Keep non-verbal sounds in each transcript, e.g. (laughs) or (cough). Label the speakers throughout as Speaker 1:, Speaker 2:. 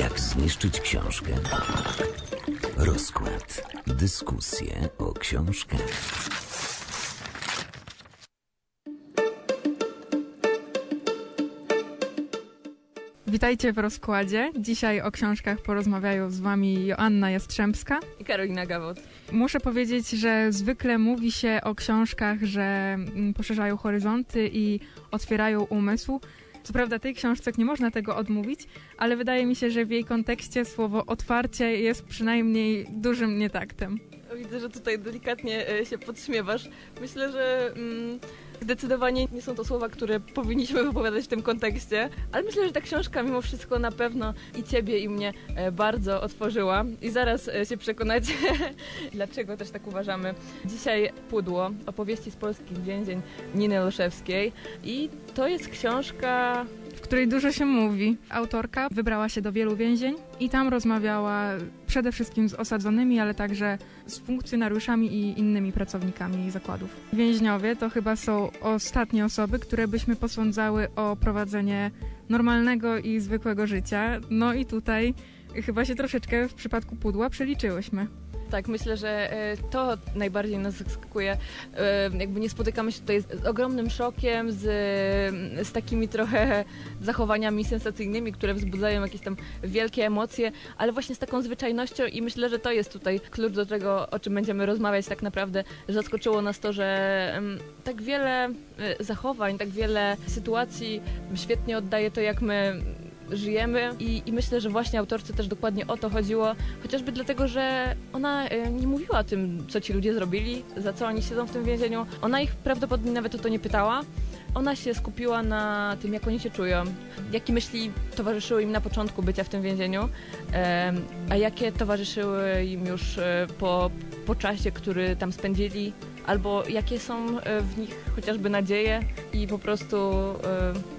Speaker 1: Jak zniszczyć książkę? Rozkład. Dyskusje o książkach.
Speaker 2: Witajcie w rozkładzie. Dzisiaj o książkach porozmawiają z Wami Joanna Jastrzębska.
Speaker 3: I Karolina Gawot.
Speaker 2: Muszę powiedzieć, że zwykle mówi się o książkach, że mm, poszerzają horyzonty i otwierają umysł. Co prawda tej książce nie można tego odmówić, ale wydaje mi się, że w jej kontekście słowo otwarcie jest przynajmniej dużym nietaktem.
Speaker 3: Widzę, że tutaj delikatnie e, się podśmiewasz. Myślę, że mm, zdecydowanie nie są to słowa, które powinniśmy wypowiadać w tym kontekście, ale myślę, że ta książka mimo wszystko na pewno i ciebie, i mnie e, bardzo otworzyła. I zaraz e, się przekonacie, (laughs) dlaczego też tak uważamy. Dzisiaj Pudło, opowieści z polskich więzień Niny Olszewskiej. I to jest książka
Speaker 2: w której dużo się mówi. Autorka wybrała się do wielu więzień i tam rozmawiała przede wszystkim z osadzonymi, ale także z funkcjonariuszami i innymi pracownikami zakładów. Więźniowie to chyba są ostatnie osoby, które byśmy posądzały o prowadzenie normalnego i zwykłego życia. No i tutaj chyba się troszeczkę w przypadku pudła przeliczyłyśmy.
Speaker 3: Tak, myślę, że e, to najbardziej nas zaskakuje. E, jakby nie spotykamy się tutaj z ogromnym szokiem, z, z takimi trochę (laughs) zachowaniami sensacyjnymi, które wzbudzają jakieś tam wielkie emocje, ale właśnie z taką zwyczajnością i myślę, że to jest tutaj klucz do tego, o czym będziemy rozmawiać tak naprawdę. Zaskoczyło nas to, że tak wiele e, zachowań, tak wiele sytuacji świetnie oddaje to, jak my żyjemy I, i myślę, że właśnie autorce też dokładnie o to chodziło, chociażby dlatego, że ona e, nie mówiła o tym, co ci ludzie zrobili, za co oni siedzą w tym więzieniu. Ona ich prawdopodobnie nawet o to nie pytała. Ona się skupiła na tym, jak oni się czują, jakie myśli towarzyszyły im na początku bycia w tym więzieniu, a jakie towarzyszyły im już e, po, po czasie, który tam spędzili, albo jakie są e, w nich chociażby nadzieje i po prostu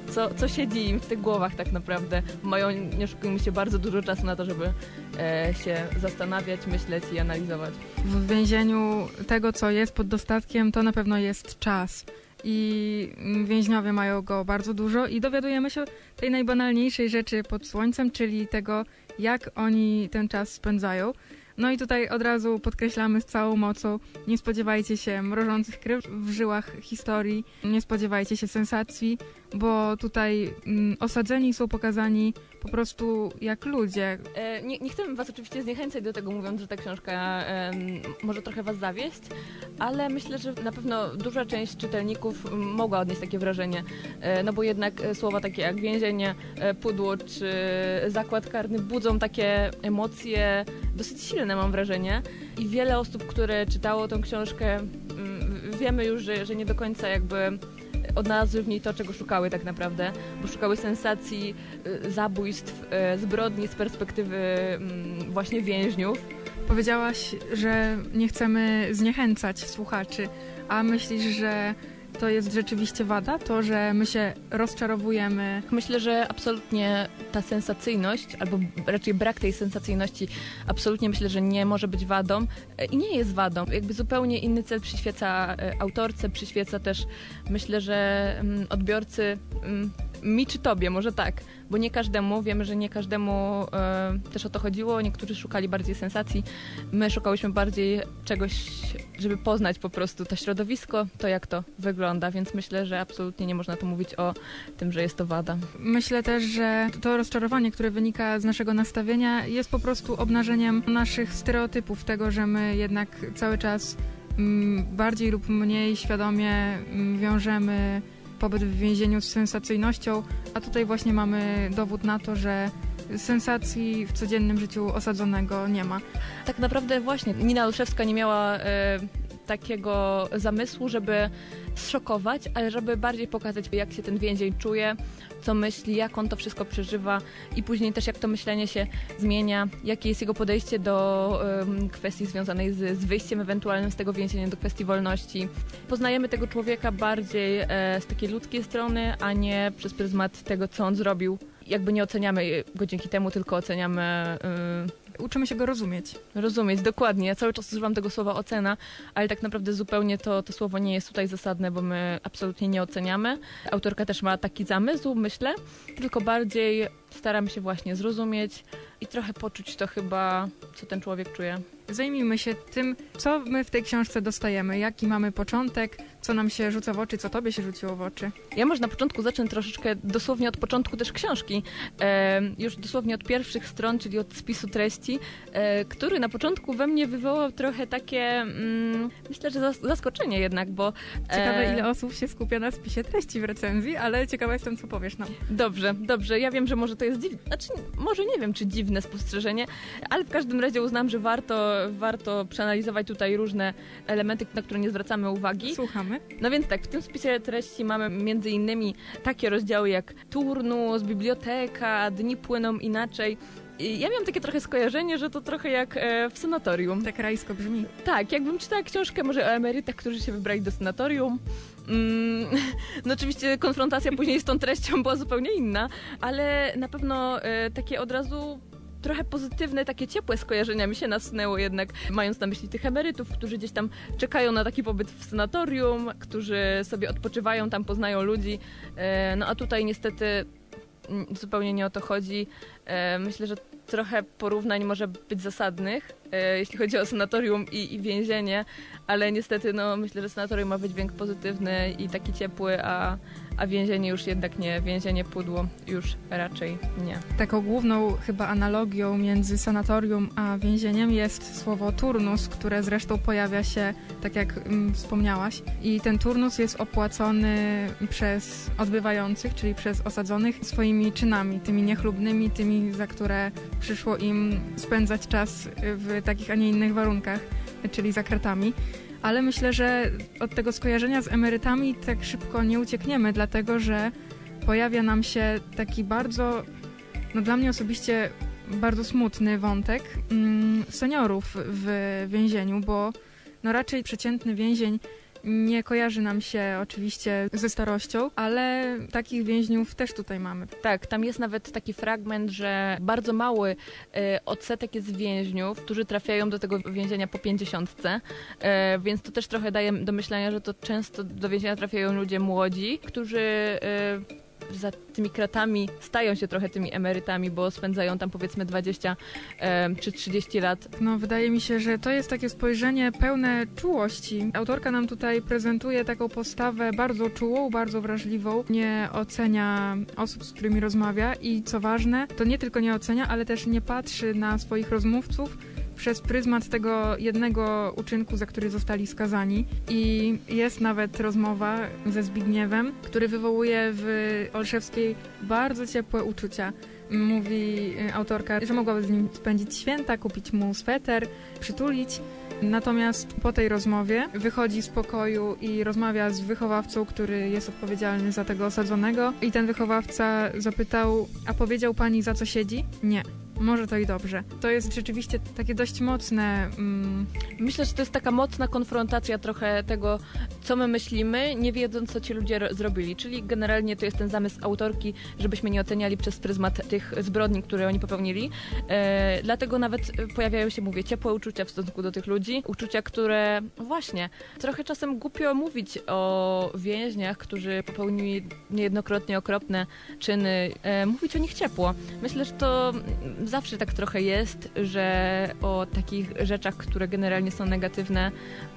Speaker 3: e, co, co siedzi im w tych głowach tak naprawdę. Mają, nie oszukujmy się, bardzo dużo czasu na to, żeby e, się zastanawiać, myśleć i analizować.
Speaker 2: W więzieniu tego, co jest pod dostatkiem, to na pewno jest czas i więźniowie mają go bardzo dużo i dowiadujemy się tej najbanalniejszej rzeczy pod słońcem, czyli tego, jak oni ten czas spędzają. No i tutaj od razu podkreślamy z całą mocą, nie spodziewajcie się mrożących krew w żyłach historii, nie spodziewajcie się sensacji, bo tutaj mm, osadzeni są pokazani po prostu jak ludzie.
Speaker 3: E, nie, nie chcę was oczywiście zniechęcać do tego, mówiąc, że ta książka e, może trochę was zawieść, ale myślę, że na pewno duża część czytelników mogła odnieść takie wrażenie, e, no bo jednak słowa takie jak więzienie, e, pudło czy zakład karny budzą takie emocje dosyć silne, mam wrażenie. I wiele osób, które czytało tą książkę, wiemy już, że, że nie do końca jakby odnalazły w niej to, czego szukały tak naprawdę, bo szukały sensacji, y, zabójstw, y, zbrodni z perspektywy mm, właśnie więźniów.
Speaker 2: Powiedziałaś, że nie chcemy zniechęcać słuchaczy, a myślisz, że to jest rzeczywiście wada, to, że my się rozczarowujemy.
Speaker 3: Myślę, że absolutnie ta sensacyjność, albo raczej brak tej sensacyjności, absolutnie myślę, że nie może być wadą e, i nie jest wadą. Jakby zupełnie inny cel przyświeca e, autorce, przyświeca też, myślę, że mm, odbiorcy mm, mi czy tobie, może tak, bo nie każdemu, wiemy, że nie każdemu e, też o to chodziło, niektórzy szukali bardziej sensacji, my szukałyśmy bardziej czegoś, żeby poznać po prostu to środowisko, to jak to wygląda, więc myślę, że absolutnie nie można tu mówić o tym, że jest to wada.
Speaker 2: Myślę też, że to rozczarowanie, które wynika z naszego nastawienia jest po prostu obnażeniem naszych stereotypów, tego, że my jednak cały czas mm, bardziej lub mniej świadomie mm, wiążemy pobyt w więzieniu z sensacyjnością, a tutaj właśnie mamy dowód na to, że sensacji w codziennym życiu osadzonego nie ma.
Speaker 3: Tak naprawdę właśnie Nina Olszewska nie miała e, takiego zamysłu, żeby zszokować, ale żeby bardziej pokazać, jak się ten więzień czuje, co myśli, jak on to wszystko przeżywa i później też jak to myślenie się zmienia, jakie jest jego podejście do um, kwestii związanej z, z, wyjściem ewentualnym z tego więzienia, do kwestii wolności. Poznajemy tego człowieka bardziej e, z takiej ludzkiej strony, a nie przez pryzmat tego, co on zrobił. Jakby nie oceniamy go dzięki temu, tylko oceniamy
Speaker 2: uczymy się go rozumieć.
Speaker 3: Rozumieć, dokładnie. Ja cały czas używam tego słowa ocena, ale tak naprawdę zupełnie to, to słowo nie jest tutaj zasadne, bo my absolutnie nie oceniamy. Autorka też ma taki zamysł, myślę, tylko bardziej staramy się właśnie zrozumieć i trochę poczuć to chyba, co ten człowiek czuje.
Speaker 2: Zajmijmy się tym, co my w tej książce dostajemy, jaki mamy początek, co nam się rzuca w oczy, co tobie się rzuciło w oczy.
Speaker 3: Ja może na początku zacznę troszeczkę dosłownie od początku też książki. E, już dosłownie od pierwszych stron, czyli od spisu treści, e, który na początku we mnie wywołał trochę takie, mm, myślę, że zas- zaskoczenie jednak, bo... e,
Speaker 2: Ciekawe, ile osób się skupia na spisie treści w recenzji, ale ciekawa jestem, co powiesz nam.
Speaker 3: Dobrze, dobrze. Ja wiem, że może to jest dziwne, znaczy może nie wiem, czy dziwne spostrzeżenie, ale w każdym razie uznam, że warto, warto przeanalizować tutaj różne elementy, na które nie zwracamy uwagi.
Speaker 2: Słuchamy.
Speaker 3: No więc tak, w tym spisie treści mamy między innymi takie rozdziały jak turnus, biblioteka, dni płyną inaczej. Ja miałam takie trochę skojarzenie, że to trochę jak e, w sanatorium.
Speaker 2: Tak rajsko brzmi.
Speaker 3: Tak, jakbym czytała książkę może o emerytach, którzy się wybrali do sanatorium. Mm, (laughs) no oczywiście konfrontacja później z tą treścią była zupełnie inna, ale na pewno e, takie od razu trochę pozytywne, takie ciepłe skojarzenia mi się nasunęło jednak, mając na myśli tych emerytów, którzy gdzieś tam czekają na taki pobyt w sanatorium, którzy sobie odpoczywają, tam poznają ludzi. E, no a tutaj niestety mm, zupełnie nie o to chodzi. E, myślę, że trochę porównań może być zasadnych, e, jeśli chodzi o sanatorium i, i więzienie, ale niestety no, myślę, że sanatorium ma wydźwięk pozytywny i taki ciepły, a, a więzienie już jednak nie. Więzienie pudło już raczej nie.
Speaker 2: Taką główną chyba analogią między sanatorium a więzieniem jest słowo turnus, które zresztą pojawia się, tak jak mm, wspomniałaś. I ten turnus jest opłacony przez odbywających, czyli przez osadzonych swoimi czynami, tymi niechlubnymi, tymi, za które przyszło im spędzać czas w takich, a nie innych warunkach, czyli za kratami. Ale myślę, że od tego skojarzenia z emerytami tak szybko nie uciekniemy, dlatego że pojawia nam się taki bardzo, no dla mnie osobiście bardzo smutny wątek mm, seniorów w więzieniu, bo no raczej przeciętny więzień nie kojarzy nam się oczywiście ze starością, ale takich więźniów też tutaj mamy.
Speaker 3: Tak, tam jest nawet taki fragment, że bardzo mały e, odsetek jest więźniów, którzy trafiają do tego więzienia po pięćdziesiątce, e, więc to też trochę daje do myślenia, że to często do więzienia trafiają ludzie młodzi, którzy e, za tymi kratami stają się trochę tymi emerytami, bo spędzają tam powiedzmy 20 e, czy 30 lat.
Speaker 2: No, wydaje mi się, że to jest takie spojrzenie pełne czułości. Autorka nam tutaj prezentuje taką postawę bardzo czułą, bardzo wrażliwą. Nie ocenia osób, z którymi rozmawia i co ważne, to nie tylko nie ocenia, ale też nie patrzy na swoich rozmówców przez pryzmat tego jednego uczynku, za który zostali skazani. I jest nawet rozmowa ze Zbigniewem, który wywołuje w Olszewskiej bardzo ciepłe uczucia. Mówi y, autorka, że mogłaby z nim spędzić święta, kupić mu sweter, przytulić. Natomiast po tej rozmowie wychodzi z pokoju i rozmawia z wychowawcą, który jest odpowiedzialny za tego osadzonego. I ten wychowawca zapytał: A powiedział pani za co siedzi? Nie. Może to i dobrze. To jest rzeczywiście takie dość mocne. Mm,
Speaker 3: Myślę, że to jest taka mocna konfrontacja trochę tego, co my myślimy, nie wiedząc, co ci ludzie ro- zrobili. Czyli generalnie to jest ten zamysł autorki, żebyśmy nie oceniali przez pryzmat tych zbrodni, które oni popełnili. E, dlatego nawet pojawiają się, mówię, ciepłe uczucia w stosunku do tych ludzi. Uczucia, które no właśnie, trochę czasem głupio mówić o więźniach, którzy popełnili niejednokrotnie okropne czyny. E, mówić o nich ciepło. Myślę, że to zawsze tak trochę jest, że o takich rzeczach, które generalnie są negatywne,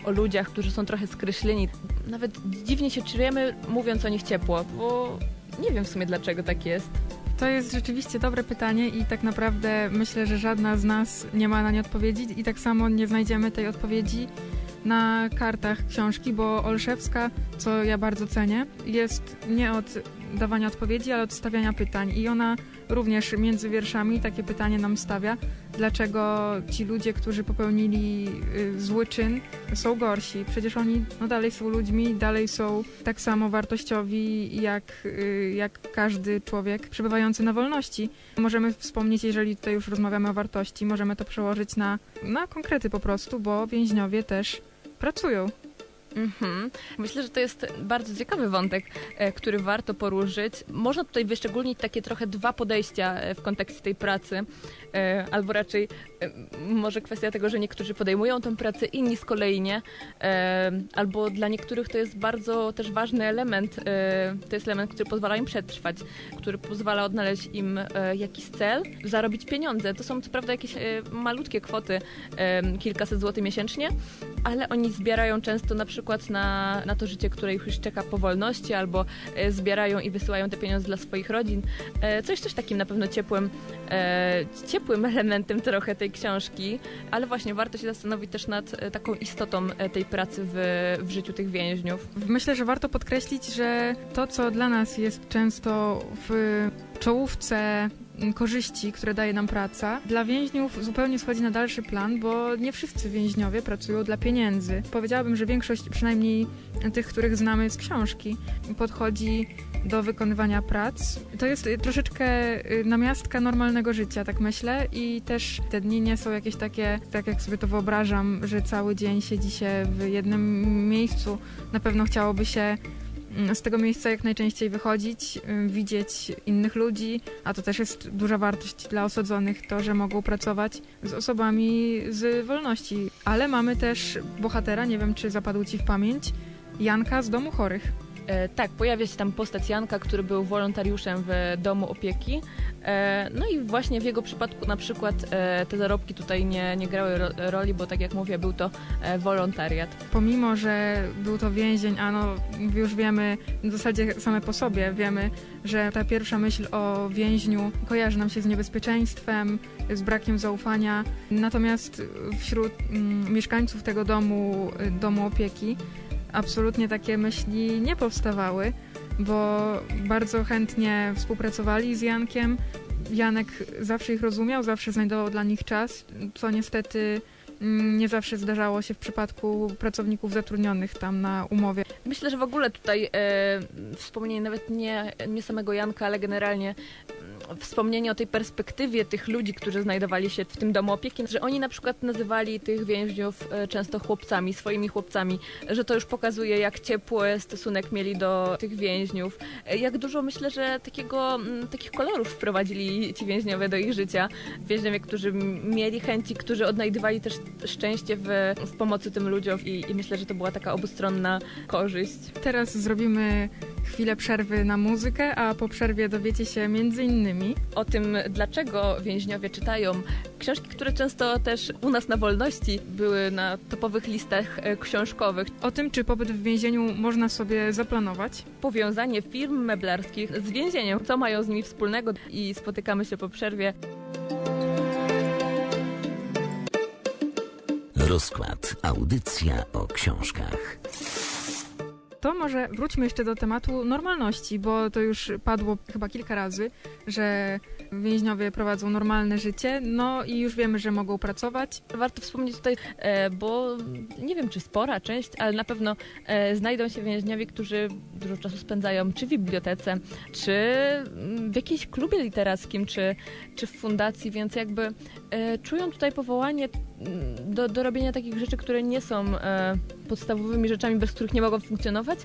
Speaker 3: o ludziach, którzy są trochę skreśleni. Nawet dziwnie się czujemy, mówiąc o nich ciepło, bo nie wiem w sumie dlaczego tak jest.
Speaker 2: to jest rzeczywiście dobre pytanie i tak naprawdę myślę, że żadna z nas nie ma na nie odpowiedzi i tak samo nie znajdziemy tej odpowiedzi na kartach książki, bo Olszewska, co ja bardzo cenię, jest nie od dawania odpowiedzi, ale od stawiania pytań i ona również między wierszami takie pytanie nam stawia, dlaczego ci ludzie, którzy popełnili y, zły czyn, są gorsi. Przecież oni no, dalej są ludźmi, dalej są tak samo wartościowi jak, y, jak każdy człowiek przebywający na wolności. Możemy wspomnieć, jeżeli tutaj już rozmawiamy o wartości, możemy to przełożyć na, na konkrety po prostu, bo więźniowie też pracują.
Speaker 3: Mhm. Myślę, że to jest bardzo ciekawy wątek, e, który warto poruszyć. Można tutaj wyszczególnić takie trochę dwa podejścia e, w kontekście tej pracy, e, albo raczej może kwestia tego, że niektórzy podejmują tę pracę, inni z kolei nie, albo dla niektórych to jest bardzo też ważny element, to jest element, który pozwala im przetrwać, który pozwala odnaleźć im jakiś cel, zarobić pieniądze. To są co prawda jakieś malutkie kwoty, kilkaset złotych miesięcznie, ale oni zbierają często na przykład na, na to życie, które ich już czeka po wolności, albo e, zbierają i wysyłają te pieniądze dla swoich rodzin. E, coś też takim na pewno ciepłym, e, ciepłym (laughs) elementem trochę tej książki, ale właśnie warto się zastanowić też nad taką istotą tej pracy w, w życiu tych więźniów.
Speaker 2: Myślę, że warto podkreślić, że to, co dla nas jest często w czołówce mm, korzyści, które daje nam praca, dla więźniów zupełnie schodzi na dalszy plan, bo nie wszyscy więźniowie pracują dla pieniędzy. Powiedziałabym, że większość, przynajmniej tych, których znamy z książki, podchodzi do wykonywania prac. To jest y, troszeczkę y, namiastka normalnego życia, tak myślę, i też te dni nie są jakieś takie, tak jak sobie to wyobrażam, że cały dzień siedzi się w jednym miejscu. Na pewno chciałoby się z tego miejsca jak najczęściej wychodzić, y, widzieć innych ludzi, a to też jest duża wartość dla osadzonych, to, że mogą pracować z osobami z wolności. Ale mamy też bohatera, nie wiem czy zapadł Ci w pamięć, Janka z Domu Chorych.
Speaker 3: E, tak, pojawia się tam postać Janka, który był wolontariuszem w domu opieki. E, no i właśnie w jego przypadku na przykład e, te zarobki tutaj nie, nie grały ro, roli, bo tak jak mówię, był to e, wolontariat.
Speaker 2: Pomimo, że był to więzień, a no już wiemy, w zasadzie same po sobie wiemy, że ta pierwsza myśl o więźniu kojarzy nam się z niebezpieczeństwem, z brakiem zaufania. Natomiast wśród mm, mieszkańców tego domu, domu opieki, absolutnie takie myśli nie powstawały, bo bardzo chętnie współpracowali z Jankiem. Janek zawsze ich rozumiał, zawsze znajdował dla nich czas, co niestety mm, nie zawsze zdarzało się w przypadku pracowników zatrudnionych tam na umowie.
Speaker 3: Myślę, że w ogóle tutaj e, wspomnienie nawet nie, nie samego Janka, ale generalnie wspomnienie o tej perspektywie tych ludzi, którzy znajdowali się w tym domu opieki, że oni na przykład nazywali tych więźniów e, często chłopcami, swoimi chłopcami, że to już pokazuje, jak ciepły stosunek mieli do tych więźniów. E, Jak dużo myślę, że takiego, takich kolorów wprowadzili ci więźniowie do ich życia. Więźniowie, którzy mieli chęci, którzy odnajdywali też szczęście w, w pomocy tym ludziom i, i myślę, że to była taka obustronna korzyść.
Speaker 2: Teraz zrobimy chwilę przerwy na muzykę, a po przerwie dowiecie się między innymi
Speaker 3: o tym, dlaczego więźniowie czytają książki, które często też u nas na wolności były na topowych listach e, książkowych.
Speaker 2: o tym, czy pobyt w więzieniu można sobie zaplanować.
Speaker 3: Powiązanie firm meblarskich z więzieniem, co mają z nimi wspólnego i spotykamy się po przerwie.
Speaker 1: Rozkład. Audycja o książkach.
Speaker 2: To może wróćmy jeszcze do tematu normalności, bo to już padło chyba kilka razy, że więźniowie prowadzą normalne życie, no i już wiemy, że mogą pracować.
Speaker 3: Warto wspomnieć tutaj, e, bo nie wiem, czy spora część, ale na pewno e, znajdą się więźniowie, którzy dużo czasu spędzają czy w bibliotece, czy w jakimś klubie literackim, czy, czy w fundacji, więc jakby czują tutaj powołanie mm, do, do robienia takich rzeczy, które nie są e, podstawowymi rzeczami, bez których nie mogą funkcjonować,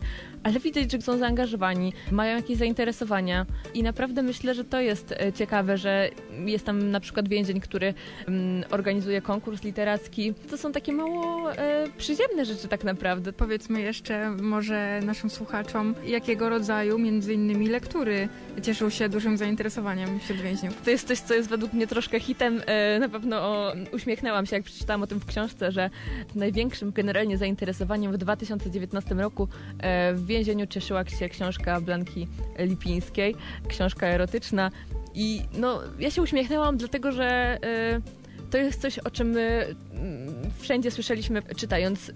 Speaker 3: ale widać, że są zaangażowani, mają jakieś zainteresowania i naprawdę myślę, że to jest e, ciekawe, że jest tam na przykład więzień, który mm, organizuje konkurs literacki. To są takie mało e, przyziemne rzeczy tak naprawdę.
Speaker 2: Powiedzmy jeszcze może naszym słuchaczom, jakiego rodzaju między innymi lektury cieszą się dużym zainteresowaniem wśród więźniów.
Speaker 3: To jest coś, co jest według mnie troszkę hitem. Na pewno uśmiechnęłam się, jak przeczytałam o tym w książce, że największym generalnie zainteresowaniem w 2019 roku e, w więzieniu cieszyła się książka Blanki Lipińskiej, książka erotyczna. I no, ja się uśmiechnęłam, dlatego że e, to jest coś, o czym my wszędzie słyszeliśmy, czytając e,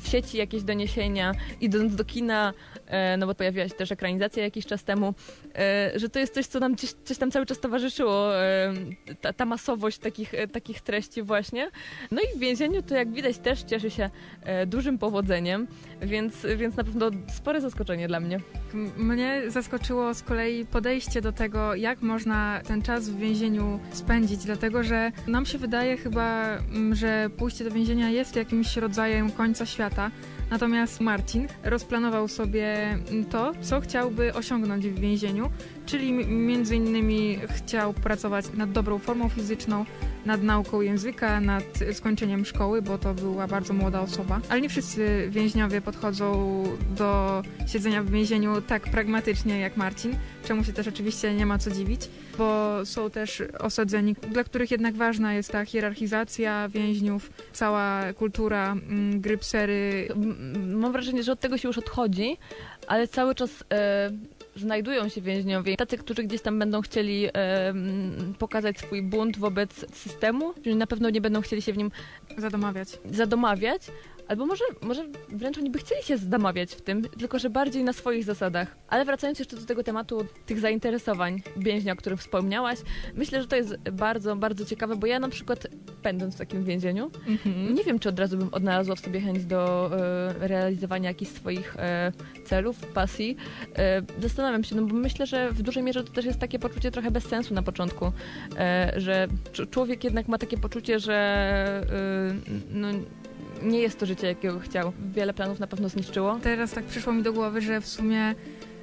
Speaker 3: w sieci jakieś doniesienia, idąc do kina, e, no bo pojawiła się też ekranizacja jakiś czas temu, e, że to jest coś, co nam gdzieś, gdzieś tam cały czas towarzyszyło, e, ta, ta masowość takich, takich treści właśnie. No i w więzieniu to jak widać też cieszy się dużym powodzeniem, więc, więc na pewno spore zaskoczenie dla mnie.
Speaker 2: Mnie zaskoczyło z kolei podejście do tego, jak można ten czas w więzieniu spędzić, dlatego że nam się wydaje chyba, mm, że pójście do więzienia jest jakimś rodzajem końca świata. Natomiast Marcin rozplanował sobie to, co chciałby osiągnąć w więzieniu, czyli między innymi chciał pracować nad dobrą formą fizyczną, nad nauką języka, nad skończeniem szkoły, bo to była bardzo młoda osoba. Ale nie wszyscy więźniowie podchodzą do siedzenia w więzieniu tak pragmatycznie jak Marcin, czemu się też oczywiście nie ma co dziwić, bo są też osadzeni, dla których jednak ważna jest ta hierarchizacja więźniów, cała kultura mm, gry psery.
Speaker 3: Mam wrażenie, że od tego się już odchodzi, ale cały czas e, znajdują się więźniowie, tacy, którzy gdzieś tam będą chcieli e, pokazać swój bunt wobec systemu, że na pewno nie będą chcieli się w nim
Speaker 2: zadomawiać.
Speaker 3: zadomawiać, albo może, może wręcz oni by chcieli się zadomawiać w tym, tylko że bardziej na swoich zasadach. Ale wracając jeszcze do tego tematu tych zainteresowań więźnia, o których wspomniałaś, myślę, że to jest bardzo, bardzo ciekawe, bo ja na przykład będąc w takim więzieniu,
Speaker 2: Mhm.
Speaker 3: nie wiem, czy od razu bym odnalazła w sobie chęć do e, realizowania jakichś swoich e, celów, pasji. E, zastanawiam się, no bo myślę, że w dużej mierze to też jest takie poczucie trochę bez sensu na początku, że cz- człowiek jednak ma takie poczucie, że no, nie jest to życie, jakiego chciał. Wiele planów na pewno zniszczyło.
Speaker 2: Teraz tak przyszło mi do głowy, że w sumie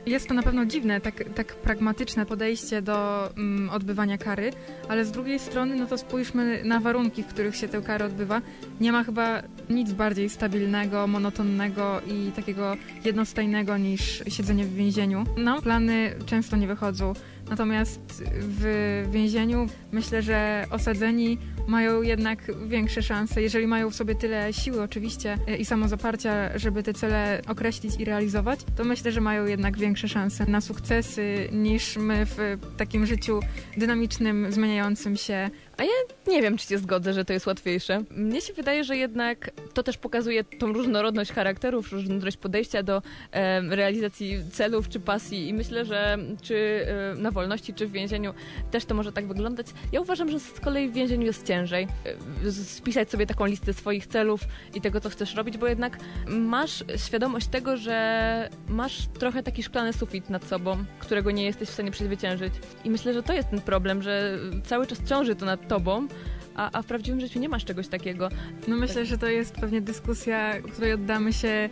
Speaker 2: jest to na pewno dziwne, tak, tak pragmatyczne podejście do mm, odbywania kary, ale z drugiej strony, no to spójrzmy na warunki, w których się tę karę odbywa. Nie ma chyba nic bardziej stabilnego, monotonnego i takiego jednostajnego niż siedzenie w więzieniu. No, plany często nie wychodzą. Natomiast w więzieniu myślę, że osadzeni mają jednak większe szanse, jeżeli mają w sobie tyle siły oczywiście e, i samozaparcia, żeby te cele określić i realizować, to myślę, że mają jednak większe szanse na sukcesy niż my w takim życiu dynamicznym, zmieniającym się.
Speaker 3: Nie wiem, czy się zgodzę, że to jest łatwiejsze. Mnie się wydaje, że jednak to też pokazuje tą różnorodność charakterów, różnorodność podejścia do e, realizacji celów czy pasji i myślę, że czy e, na wolności, czy w więzieniu też to może tak wyglądać. Ja uważam, że z kolei w więzieniu jest ciężej e, spisać sobie taką listę swoich celów i tego, co chcesz robić, bo jednak masz świadomość tego, że masz trochę taki szklany sufit nad sobą, którego nie jesteś w stanie przezwyciężyć. I myślę, że to jest ten problem, że cały czas ciąży to nad tobą, a, a w prawdziwym życiu nie masz czegoś takiego.
Speaker 2: No myślę, że to jest pewnie dyskusja, której oddamy się,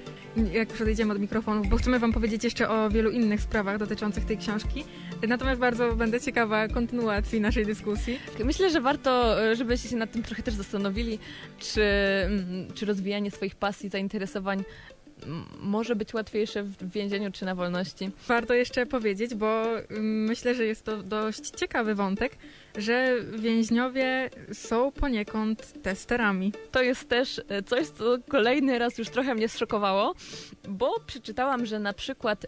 Speaker 2: jak już odejdziemy od mikrofonów, bo chcemy wam powiedzieć jeszcze o wielu innych sprawach dotyczących tej książki. Natomiast bardzo będę ciekawa kontynuacji naszej dyskusji.
Speaker 3: Myślę, że warto, żebyście się nad tym trochę też zastanowili, czy, mm, czy rozwijanie swoich pasji, zainteresowań może być łatwiejsze w więzieniu czy na wolności.
Speaker 2: Warto jeszcze powiedzieć, bo mm, myślę, że jest to dość ciekawy wątek, że więźniowie są poniekąd testerami.
Speaker 3: To jest też e, coś, co kolejny raz już trochę mnie zszokowało, bo przeczytałam, że na przykład e,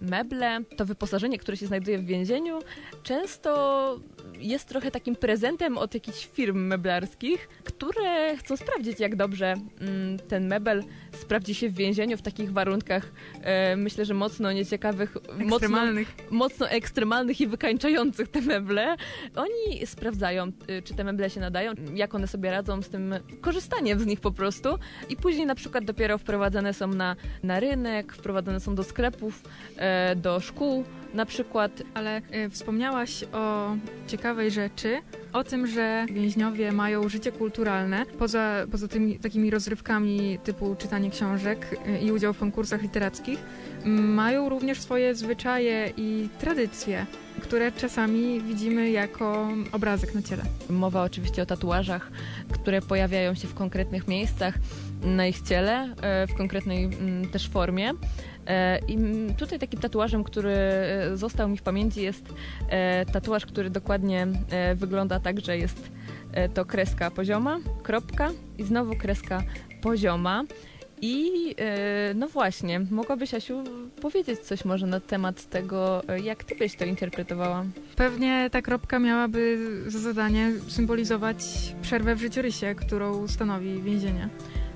Speaker 3: meble, to wyposażenie, które się znajduje w więzieniu, często jest trochę takim prezentem od jakichś firm meblarskich, które chcą sprawdzić, jak dobrze mm, ten mebel sprawdzi się w więzieniu w takich warunkach, e, myślę, że mocno nieciekawych, mocno
Speaker 2: Ekstremalnych.
Speaker 3: mocno ekstremalnych i wykańczających te meble. Oni sprawdzają, y, czy te meble się nadają, jak one sobie radzą z tym korzystaniem z nich po prostu. I później na przykład dopiero wprowadzane są na, na rynek, wprowadzane są do sklepów, e, do szkół na przykład.
Speaker 2: Ale y, wspomniałaś o ciekawej rzeczy, o tym, że więźniowie mają życie kulturalne, poza, poza tymi takimi rozrywkami typu czytanie książek y, i udział w konkursach literackich, m, mają również swoje zwyczaje i tradycje, które czasami widzimy jako obrazek na ciele.
Speaker 3: Mowa oczywiście o tatuażach, które pojawiają się w konkretnych miejscach na ich ciele, e, w konkretnej mm, też formie. E, I tutaj takim tatuażem, który e, został mi w pamięci jest e, tatuaż, który dokładnie wygląda tak, że jest to kreska pozioma, kropka i znowu kreska pozioma. I no właśnie, mogłabyś Asiu powiedzieć coś może na temat tego, jak ty byś to interpretowała?
Speaker 2: Pewnie ta kropka miałaby za zadanie symbolizować przerwę w życiorysie, którą stanowi więzienie.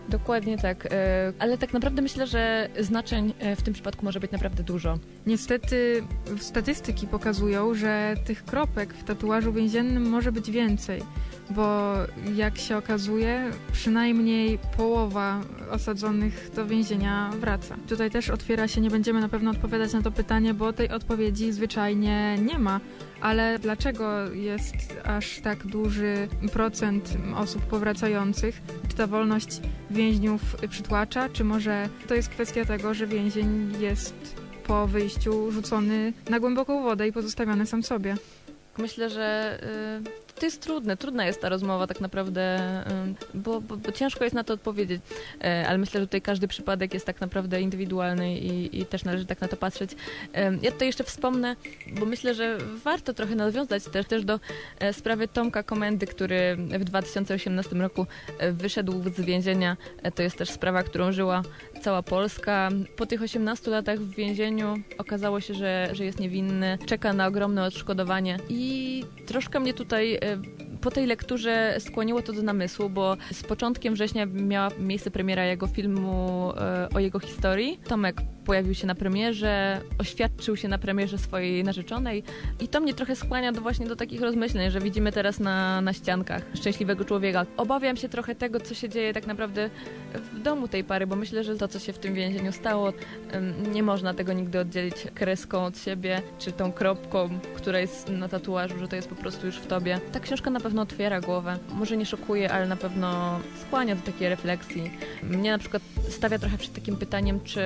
Speaker 3: Dokładnie tak, e, ale tak naprawdę myślę, że znaczeń e, w tym przypadku może być naprawdę dużo.
Speaker 2: Niestety statystyki pokazują, że tych kropek w tatuażu więziennym może być więcej, bo jak się okazuje, przynajmniej połowa osadzonych do więzienia wraca. Tutaj też otwiera się, nie będziemy na pewno odpowiadać na to pytanie, bo tej odpowiedzi zwyczajnie nie ma. Ale dlaczego jest aż tak duży procent osób powracających? Czy ta wolność więźniów przytłacza, czy może to jest kwestia tego, że więzień jest po wyjściu rzucony na głęboką wodę i pozostawiony sam sobie?
Speaker 3: Myślę, że y, to jest trudne, trudna jest ta rozmowa tak naprawdę, bo, bo, bo, ciężko jest na to odpowiedzieć, e, ale myślę, że tutaj każdy przypadek jest tak naprawdę indywidualny i, i, też należy tak na to patrzeć. Ja tutaj jeszcze wspomnę, bo myślę, że warto trochę nawiązać też, też do e, sprawy Tomka Komendy, który w 2018 roku e, wyszedł z więzienia. To jest też sprawa, którą żyła cała Polska. Po tych 18 latach w więzieniu okazało się, że, że jest niewinny, czeka na ogromne odszkodowanie i troszkę mnie tutaj I'm. Po tej lekturze skłoniło to do namysłu, bo z początkiem września miała miejsce premiera jego filmu e, o jego historii. Tomek pojawił się na premierze, oświadczył się na premierze swojej narzeczonej i to mnie trochę skłania do właśnie do takich rozmyśleń, że widzimy teraz na, na ściankach szczęśliwego człowieka. Obawiam się trochę tego, co się dzieje tak naprawdę w domu tej pary, bo myślę, że to, co się w tym więzieniu stało, nie można tego nigdy oddzielić kreską od siebie, czy tą kropką, która jest na tatuażu, że to jest po prostu już w tobie. Ta książka na pewno otwiera głowę. Może nie szokuje, ale na pewno skłania do takiej refleksji. Mnie na przykład stawia trochę przed takim pytaniem, czy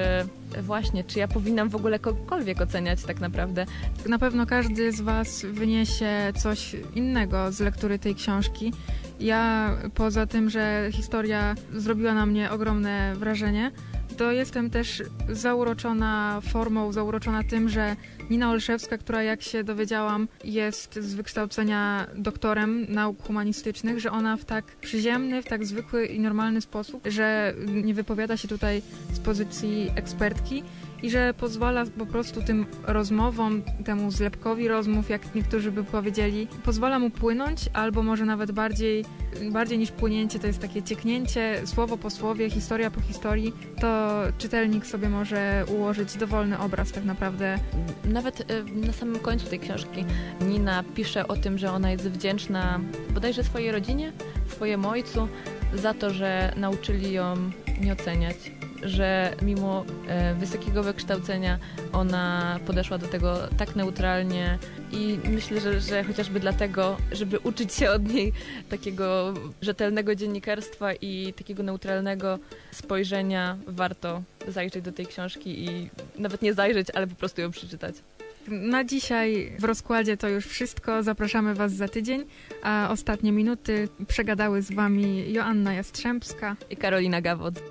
Speaker 3: właśnie, czy ja powinnam w ogóle kogokolwiek oceniać tak naprawdę.
Speaker 2: Na pewno każdy z Was wyniesie coś innego z lektury tej książki. Ja poza tym, że historia zrobiła na mnie ogromne wrażenie, to jestem też zauroczona formą, zauroczona tym, że Nina Olszewska, która jak się dowiedziałam jest z wykształcenia doktorem nauk humanistycznych, że ona w tak przyziemny, w tak zwykły i normalny sposób, że nie wypowiada się tutaj z pozycji ekspertki, i że pozwala po prostu tym rozmowom, temu zlepkowi rozmów, jak niektórzy by powiedzieli, pozwala mu płynąć, albo może nawet bardziej, bardziej niż płynięcie, to jest takie cieknięcie, słowo po słowie, historia po historii, to czytelnik sobie może ułożyć dowolny obraz tak naprawdę.
Speaker 3: Nawet y, na samym końcu tej książki Nina pisze o tym, że ona jest wdzięczna bodajże swojej rodzinie, swojemu ojcu, za to, że nauczyli ją nie oceniać, że mimo e, wysokiego wykształcenia ona podeszła do tego tak neutralnie i myślę, że, że chociażby dlatego, żeby uczyć się od niej takiego rzetelnego dziennikarstwa i takiego neutralnego spojrzenia, warto zajrzeć do tej książki i nawet nie zajrzeć, ale po prostu ją przeczytać.
Speaker 2: Na dzisiaj w rozkładzie to już wszystko. Zapraszamy Was za tydzień, a ostatnie minuty przegadały z Wami Joanna Jastrzębska
Speaker 3: i Karolina Gawodz.